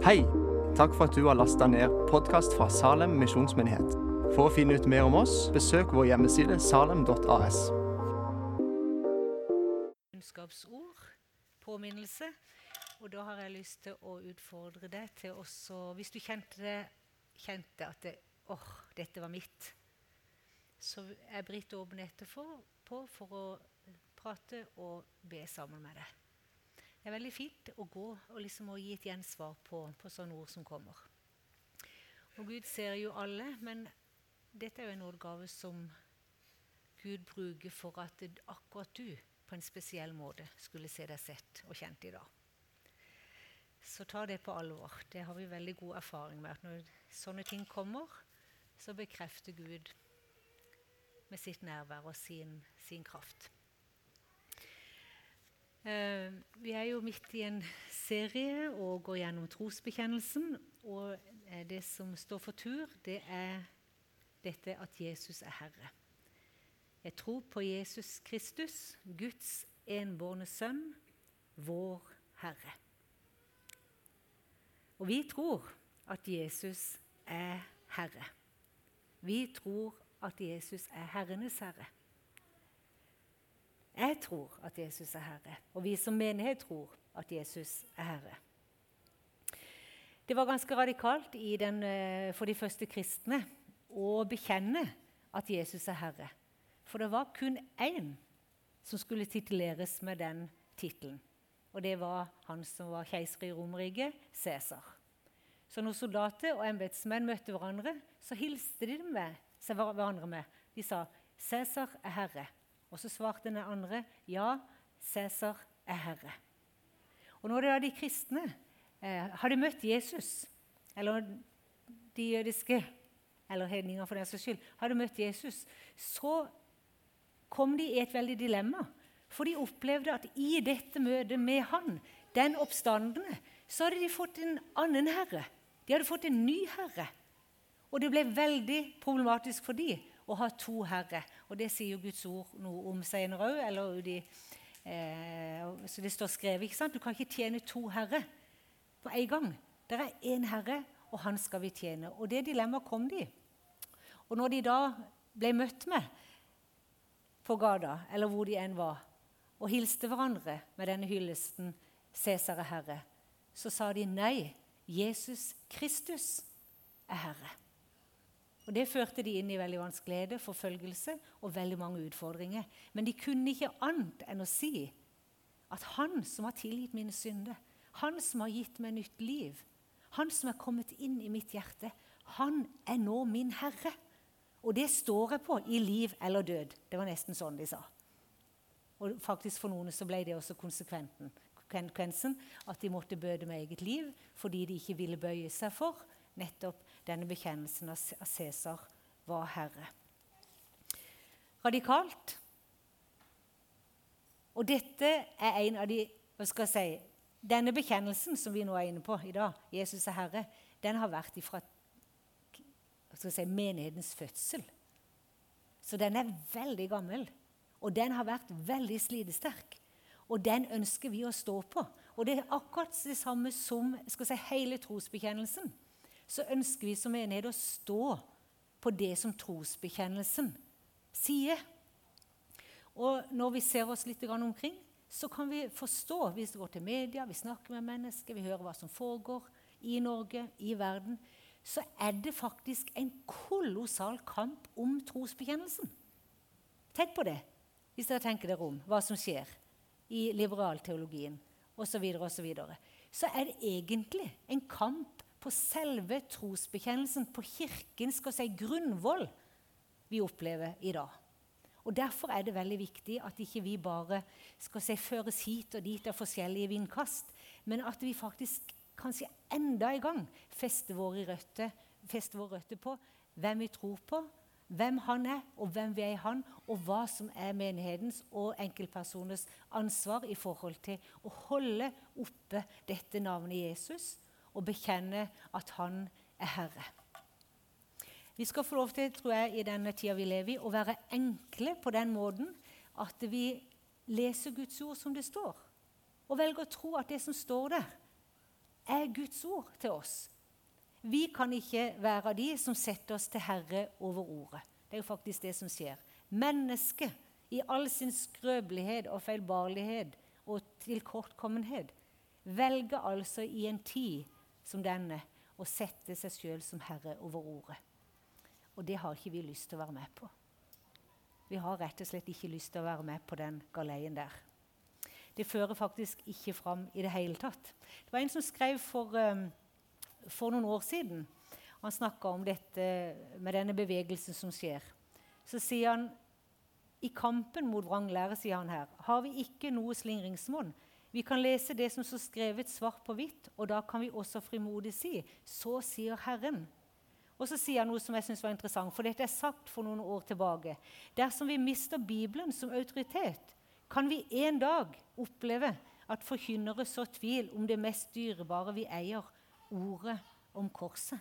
Hei! Takk for at du har lasta ned podkast fra Salem misjonsmyndighet. For å finne ut mer om oss, besøk vår hjemmeside salem.as. kunnskapsord, påminnelse. Og da har jeg lyst til å utfordre deg til også Hvis du kjente, det, kjente at det, åh, dette var mitt, så er Britt åpen etterpå for å prate og be sammen med deg. Det er veldig fint å gå og liksom gi et gjensvar på, på sånne ord som kommer. Og Gud ser jo alle, men dette er jo en nådegave som Gud bruker for at akkurat du på en spesiell måte skulle se deg sett og kjent i dag. Så ta det på alvor. Det har vi veldig god erfaring med. at Når sånne ting kommer, så bekrefter Gud med sitt nærvær og sin, sin kraft. Uh, vi er jo midt i en serie og går gjennom trosbekjennelsen. Og uh, det som står for tur, det er dette at Jesus er Herre. Jeg tror på Jesus Kristus, Guds enbårne sønn, vår Herre. Og vi tror at Jesus er Herre. Vi tror at Jesus er herrenes herre. Jeg tror at Jesus er Herre, og vi som menighet tror at Jesus er Herre. Det var ganske radikalt den, eh, for de første kristne å bekjenne at Jesus er Herre. For det var kun én som skulle tituleres med den tittelen. Og det var han som var keiser i Romerriket, Cæsar. Så når soldater og embetsmenn møtte hverandre, så hilste de med, seg hverandre med. De sa 'Cæsar er herre'. Og så svarte den andre ja, Cæsar er herre. Og når det var de kristne eh, hadde møtt Jesus, eller de jødiske eller hedninger for den saks skyld, hadde møtt Jesus, så kom de i et veldig dilemma. For de opplevde at i dette møtet med han, den oppstandende, så hadde de fått en annen herre. De hadde fått en ny herre. Og det ble veldig problematisk for de å ha to herrer. Og det sier jo Guds ord noe om senere òg. Eh, så det står skrevet. ikke sant? Du kan ikke tjene to herrer på en gang. Det er én herre, og han skal vi tjene. Og det dilemmaet kom de. Og når de da ble møtt med på gata, eller hvor de enn var, og hilste hverandre med denne hyllesten 'Cæsar er Herre', så sa de nei. Jesus Kristus er Herre. Og Det førte de inn i veldig vanskeligheter, forfølgelse og veldig mange utfordringer. Men de kunne ikke annet enn å si at han som har tilgitt mine synder, han som har gitt meg nytt liv, han som er kommet inn i mitt hjerte, han er nå min herre. Og det står jeg på i liv eller død. Det var nesten sånn de sa. Og faktisk For noen så ble det også konsekvensen at de måtte bøte med eget liv fordi de ikke ville bøye seg for nettopp denne bekjennelsen av Cæsar var herre. Radikalt. Og dette er en av de hva skal jeg si, Denne bekjennelsen som vi nå er inne på i dag, Jesus er herre, den har vært ifra si, menighetens fødsel. Så den er veldig gammel. Og den har vært veldig slitesterk. Og den ønsker vi å stå på. Og det er akkurat det samme som si, hele trosbekjennelsen så ønsker vi som menighet å stå på det som trosbekjennelsen sier. Og når vi ser oss litt omkring, så kan vi forstå hvis det går til media, vi snakker med mennesker, vi hører hva som foregår i Norge, i verden, så er det faktisk en kolossal kamp om trosbekjennelsen. Tenk på det, hvis dere tenker dere om hva som skjer i liberalteologien osv. Så, videre, og så, videre. så er det egentlig en kamp på selve trosbekjennelsen, på kirkens skal si, grunnvoll, vi opplever i dag. Og Derfor er det veldig viktig at ikke vi bare skal si, føres hit og dit av forskjellige vindkast, men at vi faktisk kanskje enda en gang fester våre røtter, fester våre røtter på hvem vi tror på, hvem han er, og hvem vi er i han, og hva som er menighetens og enkeltpersoners ansvar i forhold til å holde oppe dette navnet Jesus og bekjenne at han er Herre. Vi skal få lov til, tror jeg, i denne tida vi lever i, å være enkle på den måten at vi leser Guds ord som det står, og velger å tro at det som står der, er Guds ord til oss. Vi kan ikke være de som setter oss til herre over ordet. Det er jo faktisk det som skjer. Mennesket i all sin skrøpelighet og feilbarlighet og tilkortkommenhet velger altså i en tid som denne og sette seg sjøl som herre over ordet. Og det har ikke vi lyst til å være med på. Vi har rett og slett ikke lyst til å være med på den galeien der. Det fører faktisk ikke fram i det hele tatt. Det var en som skrev for, um, for noen år siden. Han snakka om dette med denne bevegelsen som skjer. Så sier han i kampen mot vranglære sier han her, har vi ikke noe slingringsmonn. Vi kan lese det som står skrevet svart på hvitt, og da kan vi også frimodig si så sier Herren. Og så sier han noe som jeg synes var interessant, for dette er sagt for noen år tilbake. Dersom vi mister Bibelen som autoritet, kan vi en dag oppleve at forkynnere så tvil om det mest dyrebare vi eier, ordet om korset.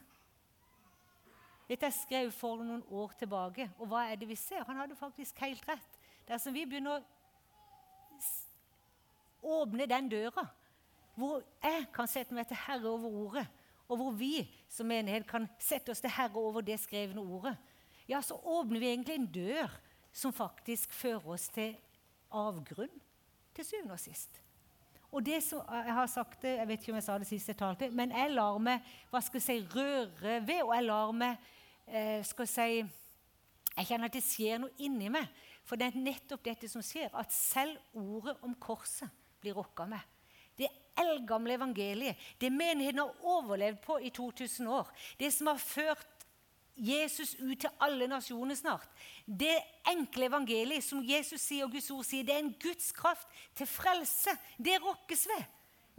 Dette er skrevet for noen år tilbake. Og hva er det vi ser? Han hadde faktisk helt rett. Dersom vi begynner å åpne den døra, hvor jeg kan sette meg til herre over ordet, og hvor vi som menighet kan sette oss til herre over det skrevne ordet, ja, så åpner vi egentlig en dør som faktisk fører oss til avgrunn, til syvende og sist. Og det som Jeg har sagt det, jeg vet ikke om jeg sa det sist jeg talte, men jeg lar meg hva skal jeg si, røre ved, og jeg lar meg eh, skal jeg si, Jeg kjenner at det skjer noe inni meg. For det er nettopp dette som skjer, at selv ordet om korset blir rokka med Det eldgamle evangeliet, det menigheten har overlevd på i 2000 år, det som har ført Jesus ut til alle nasjoner snart. Det enkle evangeliet som Jesus sier og Guds ord sier, det er en Guds kraft til frelse. Det rokkes ved.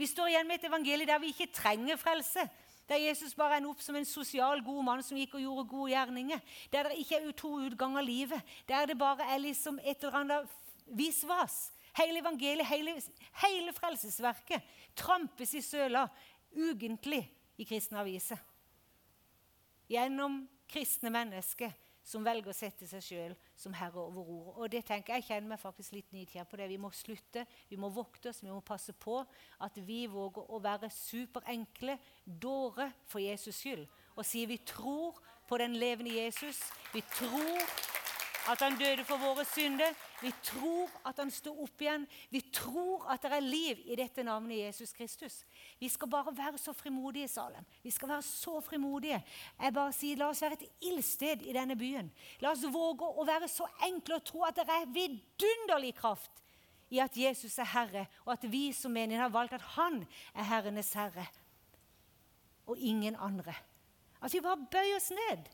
Vi står igjen med et evangelie der vi ikke trenger frelse. Der Jesus bare ender opp som en sosial, god mann som gikk og gjorde gode gjerninger. Der det ikke er to utganger av livet. Der det bare er liksom et eller annet visvas. Hele evangeliet, hele, hele frelsesverket trampes i søla ugentlig i kristne aviser. Gjennom kristne mennesker som velger å sette seg sjøl som herre over ordet. Og det tenker Jeg kjenner meg faktisk litt nidkjær på det. Vi må slutte, vi må vokte oss, vi må passe på at vi våger å være superenkle dårer for Jesus skyld. Og sier vi tror på den levende Jesus. Vi tror at han døde for våre synder. Vi tror at han sto opp igjen. Vi tror at det er liv i dette navnet Jesus Kristus. Vi skal bare være så frimodige, Salem. Vi skal være så frimodige. Jeg bare sier, La oss være et ildsted i denne byen. La oss våge å være så enkle og tro at det er vidunderlig kraft i at Jesus er Herre, og at vi som menighet har valgt at Han er Herrenes Herre, og ingen andre. At vi bare bøyer oss ned.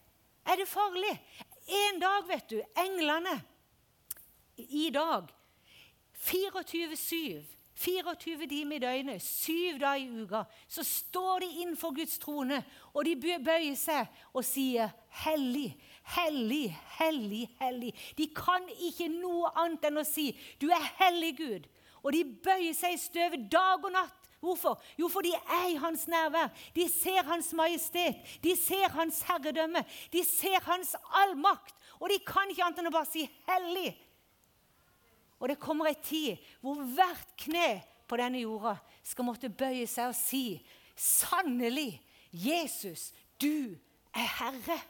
Er det farlig? En dag, vet du, englene i dag 24-7 24 timer i døgnet, syv dager i uka, så står de innenfor Guds trone, og de bøyer seg og sier 'Hellig, hellig, hellig, hellig'. De kan ikke noe annet enn å si 'Du er hellig, Gud'. Og de bøyer seg i støvet dag og natt. Hvorfor? Jo, for de er i hans nærvær. De ser hans majestet. De ser hans herredømme. De ser hans allmakt. Og de kan ikke annet enn å bare si 'hellig'. Og det kommer ei tid hvor hvert kne på denne jorda skal måtte bøye seg og si 'Sannelig, Jesus, du er Herre'.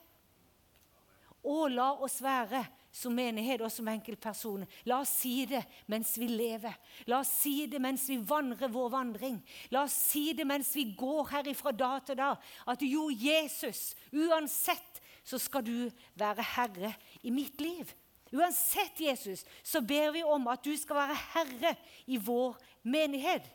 Og la oss være som menighet og som enkeltpersoner. La oss si det mens vi lever. La oss si det mens vi vandrer vår vandring. La oss si det mens vi går herifra dag til dag. At jo, Jesus, uansett så skal du være herre i mitt liv. Uansett, Jesus, så ber vi om at du skal være herre i vår menighet.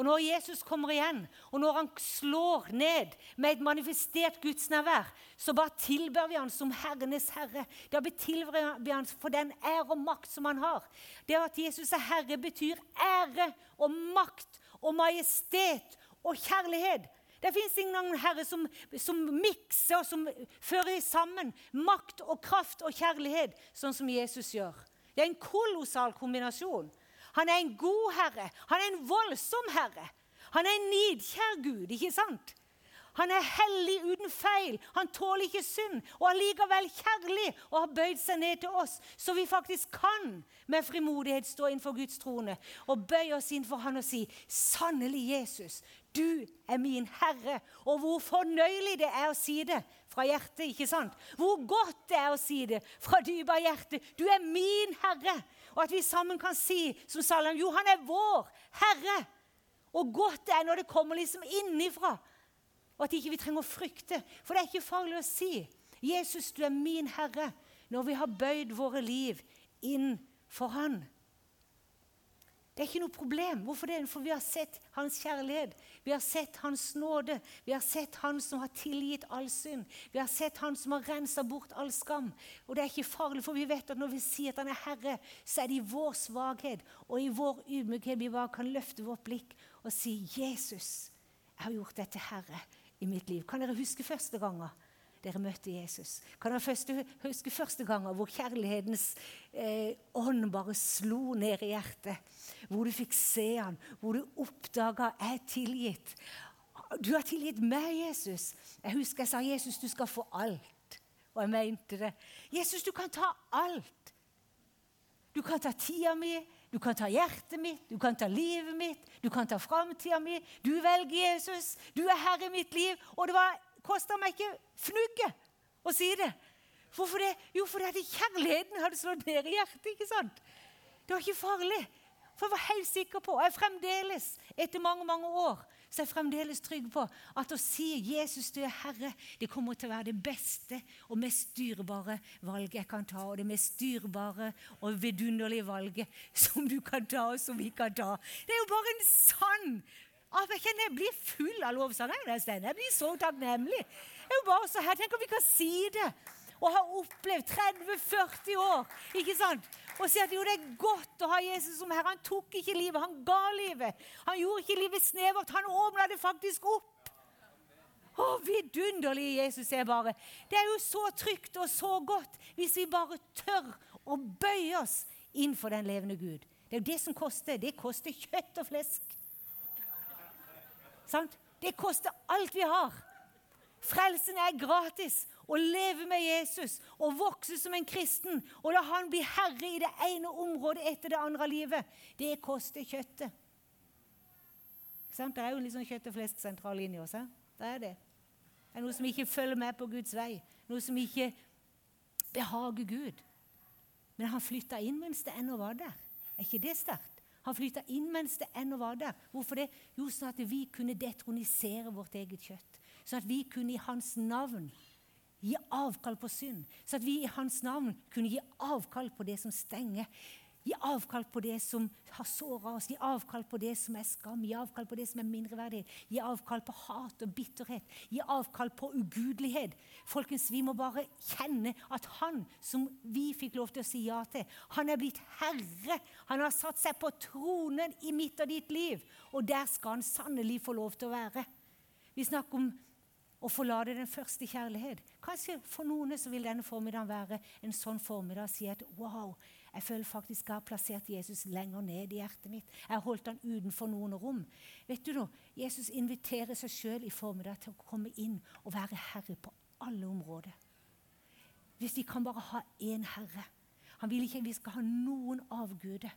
Og når Jesus kommer igjen, og når han slår ned med et manifestert gudsnærvær, så bare tilber vi han som Herrenes herre. Da tilber vi han for den ære og makt som han har. Det at Jesus er herre, betyr ære og makt og majestet og kjærlighet. Det fins ingen herre som, som mikser som fører sammen makt og kraft og kjærlighet, sånn som Jesus gjør. Det er en kolossal kombinasjon. Han er en god herre. Han er en voldsom herre. Han er en nidkjær Gud, ikke sant? Han er hellig uten feil. Han tåler ikke synd. Og allikevel kjærlig og har bøyd seg ned til oss, så vi faktisk kan med frimodighet stå innenfor Guds trone og bøye oss inn for Han og si, 'Sannelig, Jesus, du er min Herre.' Og hvor fornøyelig det er å si det fra hjertet. ikke sant? Hvor godt det er å si det fra dypet av hjertet. 'Du er min Herre.' Og at vi sammen kan si som Salam, 'Jo, han er vår Herre.' Og godt det er når det kommer liksom innifra. Og at ikke vi trenger å frykte. For det er ikke farlig å si 'Jesus, du er min Herre', når vi har bøyd våre liv inn for Han. Det er ikke noe problem. Hvorfor det? For vi har sett Hans kjærlighet. Vi har sett Hans nåde. Vi har sett Han som har tilgitt all synd. Vi har sett Han som har rensa bort all skam. Og det er ikke farlig, for vi vet at når vi sier at Han er Herre, så er det i vår svakhet og i vår ydmykhet vi bare kan løfte vårt blikk og si 'Jesus, jeg har gjort deg til Herre' i mitt liv. Kan dere huske første ganger dere møtte Jesus? Kan dere huske første ganger hvor kjærlighetens eh, ånd bare slo ned i hjertet? Hvor du fikk se han, hvor du oppdaga 'jeg er tilgitt'. Du har tilgitt meg, Jesus. Jeg husker jeg sa 'Jesus, du skal få alt'. Og jeg mente det. Jesus, du kan ta alt. Du kan ta tida mi, du kan ta hjertet mitt, du kan ta livet mitt, du kan ta framtida mi. Du velger Jesus. Du er herre i mitt liv. Og det kosta meg ikke fnugget å si det. Hvorfor det? Jo, fordi kjærligheten hadde slått ned i hjertet. ikke sant? Det var ikke farlig. For jeg var helt sikker på, og jeg fremdeles, etter mange mange år, så er jeg fremdeles trygg på at å si 'Jesus, du er Herre', det kommer til å være det beste og mest dyrebare valget jeg kan ta. Og det mest dyrebare og vidunderlige valget som du kan ta, og som vi kan ta. Det er jo bare en sann jeg kjenner jeg blir full av lovsanger. Jeg blir så takknemlig. Jeg er jo bare så her, Tenk om vi kan si det og har opplevd 30-40 år. ikke sant? Og sier at jo, det er godt å ha Jesus som herre. Han tok ikke livet, han ga livet. Han gjorde ikke livet snevert, han åpna det faktisk opp. Å, vidunderlig Jesus er bare. Det er jo så trygt og så godt hvis vi bare tør å bøye oss inn for den levende Gud. Det er jo det som koster. Det koster kjøtt og flesk. Sant? Det koster alt vi har. Frelsen er gratis. Å leve med Jesus og vokse som en kristen og la han bli herre i det ene området etter det andre livet, det koster kjøttet. Det er jo litt sånn kjøtt og flesk-sentral linje oss. Det er det. Det er noe som ikke følger med på Guds vei. Noe som ikke behager Gud. Men han flytta inn mens det ennå var der. Er ikke det sterkt? Han flytta inn mens det ennå var der. Hvorfor det? Jo, sånn at vi kunne detronisere vårt eget kjøtt. Sånn at vi kunne i hans navn gi avkall på synd. så at vi i hans navn kunne gi avkall på det som stenger. Gi avkall på det som har såra oss, gi avkall på det som er skam, gi avkall på det som er mindreverdighet, gi avkall på hat og bitterhet, gi avkall på ugudelighet. Folkens, Vi må bare kjenne at han som vi fikk lov til å si ja til, han er blitt herre. Han har satt seg på tronen i mitt og ditt liv, og der skal han sannelig få lov til å være. Vi snakker om å forlate den første kjærlighet. Kanskje for noen så vil denne formiddagen være en sånn formiddag å si at wow, jeg føler faktisk jeg har plassert Jesus lenger ned i hjertet mitt. Jeg har holdt han utenfor noen rom. Vet du noe? Jesus inviterer seg sjøl i formiddag til å komme inn og være herre på alle områder. Hvis vi kan bare ha én herre. Han vil ikke at vi skal ha noen avguder.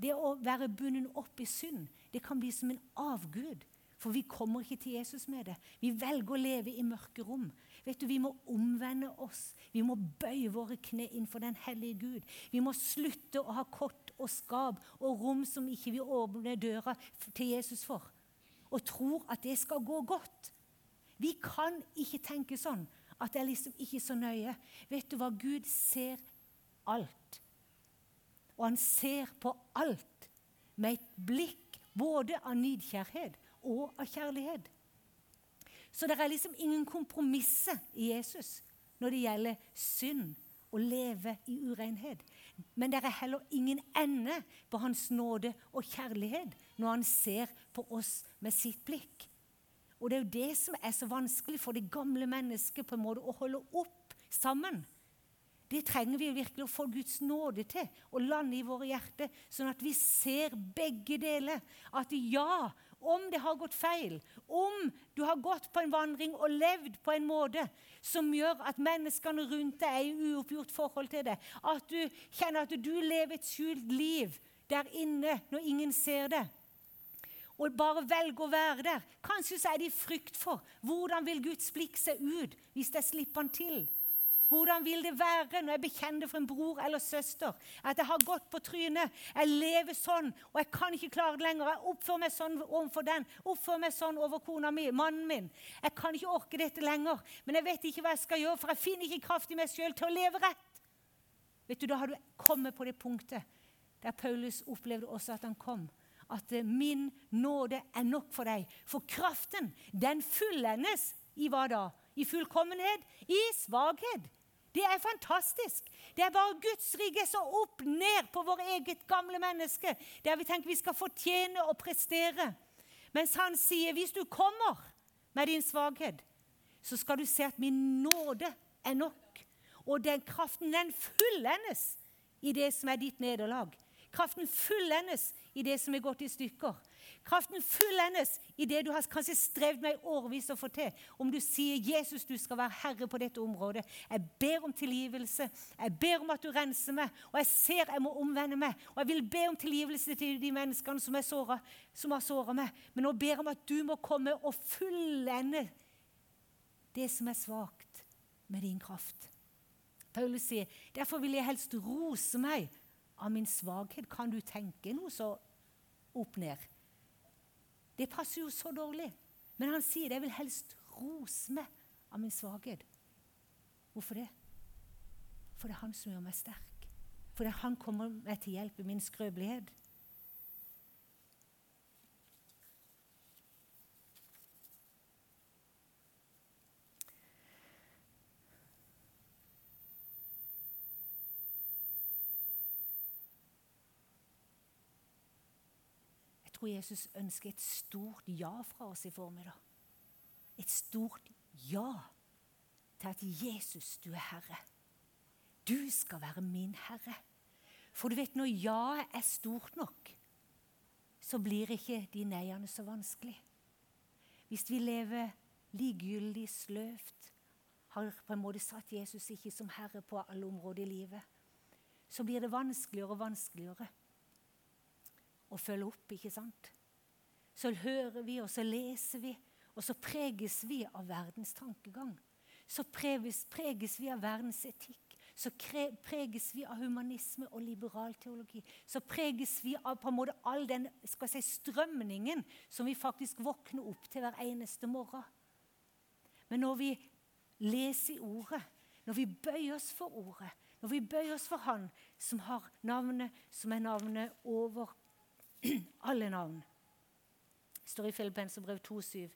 Det å være bundet opp i synd, det kan bli som en avgud. For vi kommer ikke til Jesus med det. Vi velger å leve i mørke rom. Vet du, Vi må omvende oss. Vi må bøye våre kne innenfor den hellige Gud. Vi må slutte å ha kort og skap og rom som ikke vi åpner døra til Jesus for, og tror at det skal gå godt. Vi kan ikke tenke sånn at det er liksom ikke så nøye. Vet du hva? Gud ser alt. Og han ser på alt med et blikk både av nidkjærhet og av kjærlighet. Så det er liksom ingen kompromisser i Jesus når det gjelder synd og leve i urenhet. Men det er heller ingen ende på hans nåde og kjærlighet når han ser på oss med sitt blikk. Og det er jo det som er så vanskelig for det gamle mennesket på en måte å holde opp sammen. Det trenger vi virkelig å få Guds nåde til å lande i våre hjerter, sånn at vi ser begge deler. At ja, om det har gått feil, om du har gått på en vandring og levd på en måte som gjør at menneskene rundt deg er i uoppgjort forhold til det, at du kjenner at du lever et skjult liv der inne når ingen ser det, og bare velger å være der. Kanskje så er det i frykt for hvordan vil Guds blikk se ut hvis jeg slipper han til. Hvordan vil det være når jeg bekjenner for en bror eller søster at jeg har gått på trynet, jeg lever sånn, og jeg kan ikke klare det lenger. Jeg oppfører meg sånn overfor den, oppfører meg sånn over kona mi, mannen min. Jeg kan ikke orke dette lenger, men jeg vet ikke hva jeg skal gjøre, for jeg finner ikke kraft i meg sjøl til å leve rett. Vet du, Da har du kommet på det punktet der Paulus opplevde også at han kom. At eh, min nåde er nok for deg. For kraften, den fullendes i hva da? I fullkommenhet? I svakhet. Det er fantastisk. Det er bare Guds rike som opp ned på vårt eget gamle menneske, der vi tenker vi skal fortjene og prestere. Mens han sier hvis du kommer med din svakhet, så skal du se at min nåde er nok. Og den kraften, den fullendes i det som er ditt nederlag. Kraften fullendes i det som er gått i stykker. Kraften fullendes i det du har kanskje strevd med i årevis å få til. Om du sier 'Jesus, du skal være herre på dette området'. Jeg ber om tilgivelse. Jeg ber om at du renser meg. Og jeg ser jeg må omvende meg. Og jeg vil be om tilgivelse til de menneskene som, såret, som har såra meg. Men nå ber jeg om at du må komme og fullende det som er svakt, med din kraft. Paulus sier, 'Derfor vil jeg helst rose meg av min svakhet'. Kan du tenke noe så opp ned? Det passer jo så dårlig. Men han sier det. 'Jeg vil helst rose meg av min svakhet'. Hvorfor det? For det er han som gjør meg sterk. For det er han kommer meg til hjelp i min skrøpelighet. Tror Jesus ønsker et stort ja fra oss i formiddag. Et stort ja til at Jesus, du er Herre. Du skal være min Herre. For du vet, når ja er stort nok, så blir ikke de neiene så vanskelig. Hvis vi lever likegyldig, sløvt, har på en måte satt Jesus ikke som herre på alle områder i livet, så blir det vanskeligere og vanskeligere å følge opp, ikke sant? Så hører vi, og så leser vi, og så preges vi av verdens tankegang. Så preges, preges vi av verdens etikk. Så preges vi av humanisme og liberal teologi. Så preges vi av på en måte all den skal si, strømningen som vi faktisk våkner opp til hver eneste morgen. Men når vi leser Ordet, når vi bøyer oss for Ordet, når vi bøyer oss for Han som har navnet som er navnet over alle navn. Det står i Filippenserbrev 2,7.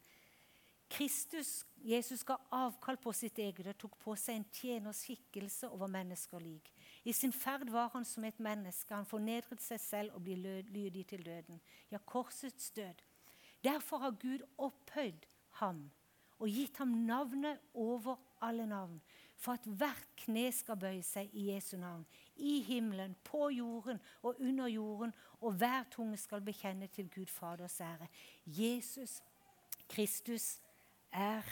Kristus, Jesus ga avkall på sitt eget og tok på seg en tjeners skikkelse over mennesker lik. I sin ferd var han som et menneske. Han fornedret seg selv og ble lydig til døden. Ja, korsets død. Derfor har Gud opphøyd ham og gitt ham navnet over alle navn, for at hvert kne skal bøye seg i Jesu navn, i himmelen, på jorden og under jorden, og hver tunge skal bekjenne til Gud Faders ære. Jesus Kristus er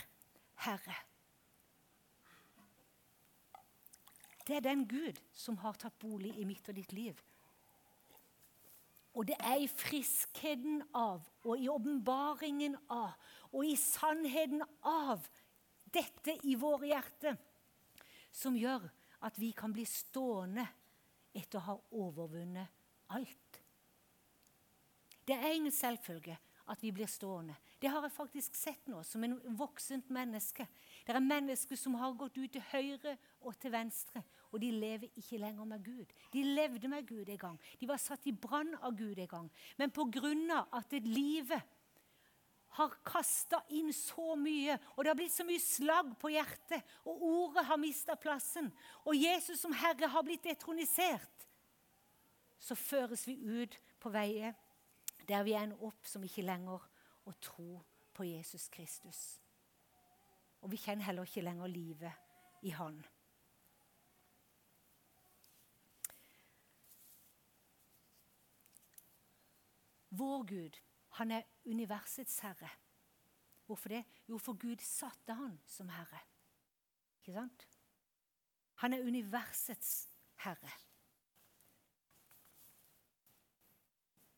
Herre. Det er den Gud som har tatt bolig i mitt og ditt liv. Og det er i friskheten av og i åpenbaringen av og i sannheten av dette i våre hjerter som gjør at vi kan bli stående etter å ha overvunnet alt. Det er ingen selvfølge at vi blir stående. Det har jeg faktisk sett nå som en voksent menneske. Det er mennesker som har gått ut til høyre og til venstre, og de lever ikke lenger med Gud. De levde med Gud en gang. De var satt i brann av Gud en gang. Men pga. at livet har kasta inn så mye, og det har blitt så mye slag på hjertet, og ordet har mista plassen, og Jesus som Herre har blitt detronisert, så føres vi ut på veier der vi ender opp som ikke lenger å tro på Jesus Kristus. Og vi kjenner heller ikke lenger livet i Han. Vår Gud Han er universets herre. Hvorfor det? Jo, for Gud satte han som herre. Ikke sant? Han er universets herre.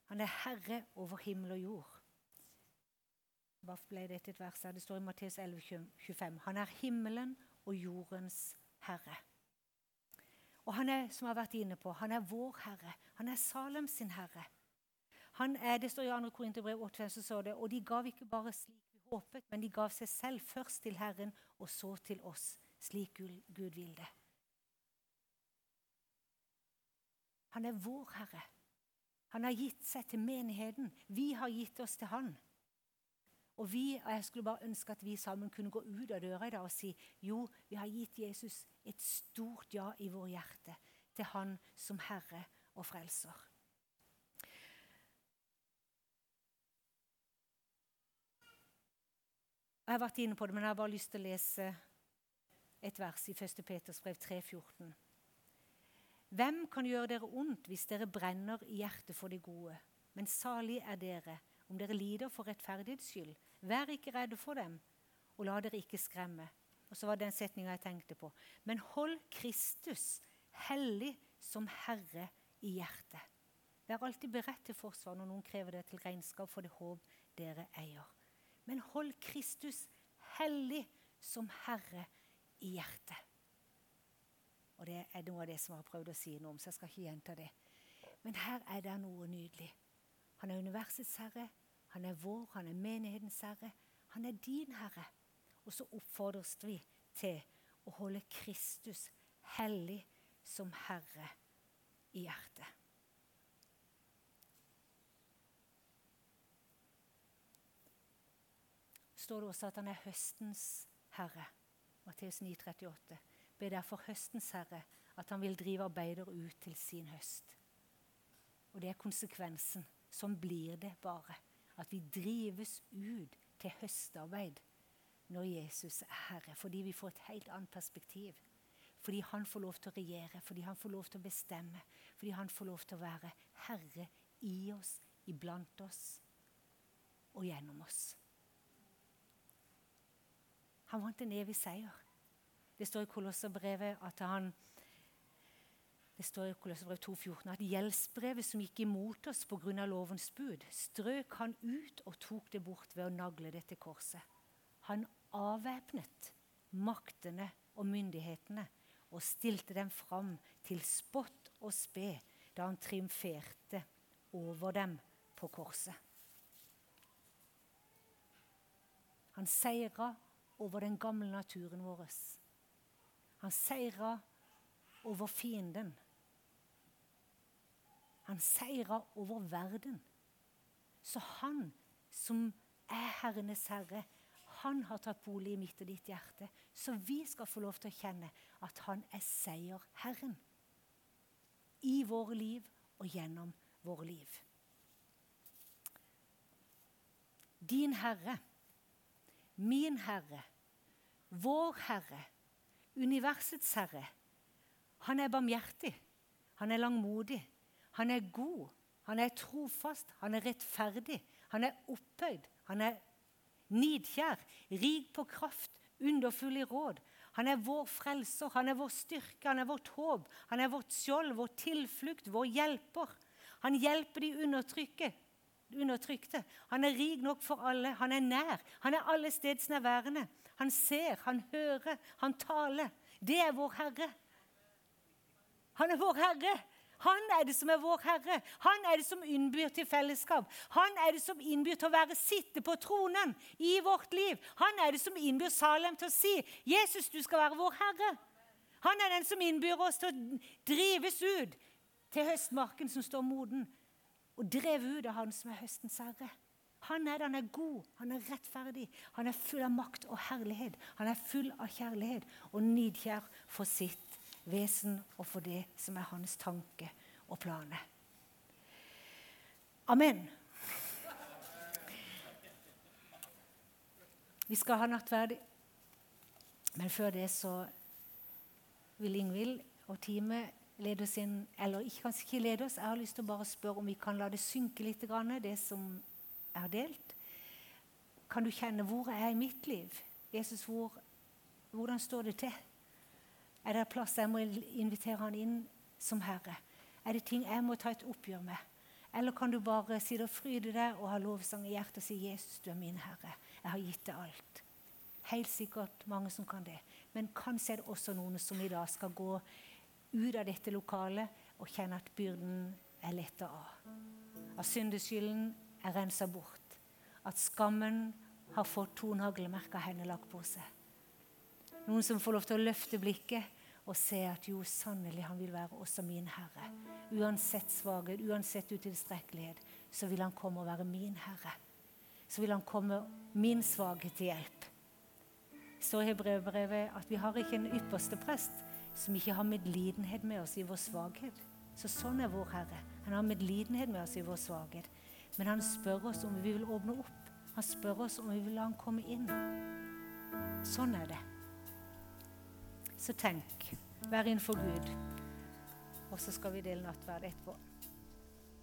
Han er herre over himmel og jord. Hva ble det til et vers her? Det står i Matteus 11, 25. Han er himmelen og jordens herre. Og han er, som jeg har vært inne på, han er vår herre. Han er Salem sin herre. Han er, det står i 2. Korinterbrev 8, så det, og de gav ikke bare slik vi håpet, men de gav seg selv først til Herren og så til oss, slik Gud vil det. Han er vår herre. Han har gitt seg til menigheten. Vi har gitt oss til han. Og vi, og Jeg skulle bare ønske at vi sammen kunne gå ut av døra i dag og si jo, vi har gitt Jesus et stort ja i vår hjerte til Han som Herre og Frelser. Jeg har vært inne på det, men jeg har bare lyst til å lese et vers i 1. Peters brev 3,14. Hvem kan gjøre dere ondt hvis dere brenner i hjertet for det gode? Men salig er dere om dere lider for rettferdighets skyld. Vær ikke redde for dem, og la dere ikke skremme. Og så var det den setninga jeg tenkte på. Men hold Kristus hellig som Herre i hjertet. Vær alltid beredt til forsvar når noen krever det til regnskap for det håp dere eier. Men hold Kristus hellig som Herre i hjertet. Og Det er noe av det som jeg har prøvd å si noe om, så jeg skal ikke gjenta det. Men her er det noe nydelig. Han er universets herre, han er vår, han er menighetens herre. Han er din herre. Og så oppfordres vi til å holde Kristus hellig som herre i hjertet. Står det også at han er høstens herre. Matteus 9,38. Be derfor høstens herre at han vil drive arbeider ut til sin høst. Og det er konsekvensen. Sånn blir det bare. At vi drives ut til høstarbeid når Jesus er Herre. Fordi vi får et helt annet perspektiv. Fordi han får lov til å regjere, fordi han får lov til å bestemme. Fordi han får lov til å være Herre i oss, iblant oss og gjennom oss. Han vant en evig seier. Det står i Kolosserbrevet at han det står i Kolosserbrev 2,14 at gjeldsbrevet som gikk imot oss pga. lovens bud, strøk han ut og tok det bort ved å nagle det til korset. Han avvæpnet maktene og myndighetene og stilte dem fram til spott og spe da han triumferte over dem på korset. Han seira over den gamle naturen vår. Han seira over fienden. Han seira over verden. Så han som er herrenes herre, han har tatt bolig i mitt og ditt hjerte. Så vi skal få lov til å kjenne at han er seierherren. I våre liv og gjennom våre liv. Din Herre, min Herre, vår Herre, universets Herre. Han er barmhjertig. Han er langmodig. Han er god, han er trofast, han er rettferdig, han er opphøyd, han er nidkjær, rik på kraft, underfull i råd. Han er vår frelser, han er vår styrke, han er vårt håp, han er vårt skjold, vår tilflukt, vår hjelper. Han hjelper de undertrykte. Han er rik nok for alle. Han er nær. Han er alle stedsnærværende. Han ser, han hører, han taler. Det er vår Herre. Han er vår Herre. Han er det som er vår Herre. Han er det som innbyr til fellesskap. Han er det som innbyr til å være sitte på tronen i vårt liv. Han er det som innbyr Salem til å si 'Jesus, du skal være vår Herre'. Han er den som innbyr oss til å drives ut til høstmarken som står moden, og drev ut av Han som er høstens herre. Han er, han er god, han er rettferdig, han er full av makt og herlighet. Han er full av kjærlighet og nidkjær for sitt vesen og for det som er hans tanke og planer. Amen. Vi skal ha nattverd, men før det så vil Ingvild og teamet lede oss inn Eller kanskje ikke lede oss, jeg har lyst til å bare spørre om vi kan la det synke litt, det som har delt? Kan du kjenne hvor jeg er i mitt liv? Jesus, hvor, hvordan står det til? Er det plass jeg må invitere han inn som herre? Er det ting jeg må ta et oppgjør med? Eller kan du bare sitte og fryde deg og ha lovsang i hjertet og si 'Jesus, du er min herre. Jeg har gitt deg alt'. Helt sikkert mange som kan det. Men kanskje er det også noen som i dag skal gå ut av dette lokalet og kjenne at byrden er letta av. At syndeskylden er rensa bort. At skammen har fått tonhaglemerka henne lagt på seg. Noen som får lov til å løfte blikket og se at jo, sannelig, han vil være også min herre. Uansett svakhet, uansett utilstrekkelighet, så vil han komme og være min herre. Så vil han komme min svakhet til hjelp. Så i brevbrevet at vi har ikke en ypperste prest som ikke har medlidenhet med oss i vår svakhet. Så sånn er vår Herre. Han har medlidenhet med oss i vår svakhet. Men han spør oss om vi vil åpne opp. Han spør oss om vi vil la han komme inn. Sånn er det. Så tenk. Vær innenfor Gud. Og så skal vi dele nattverd etterpå.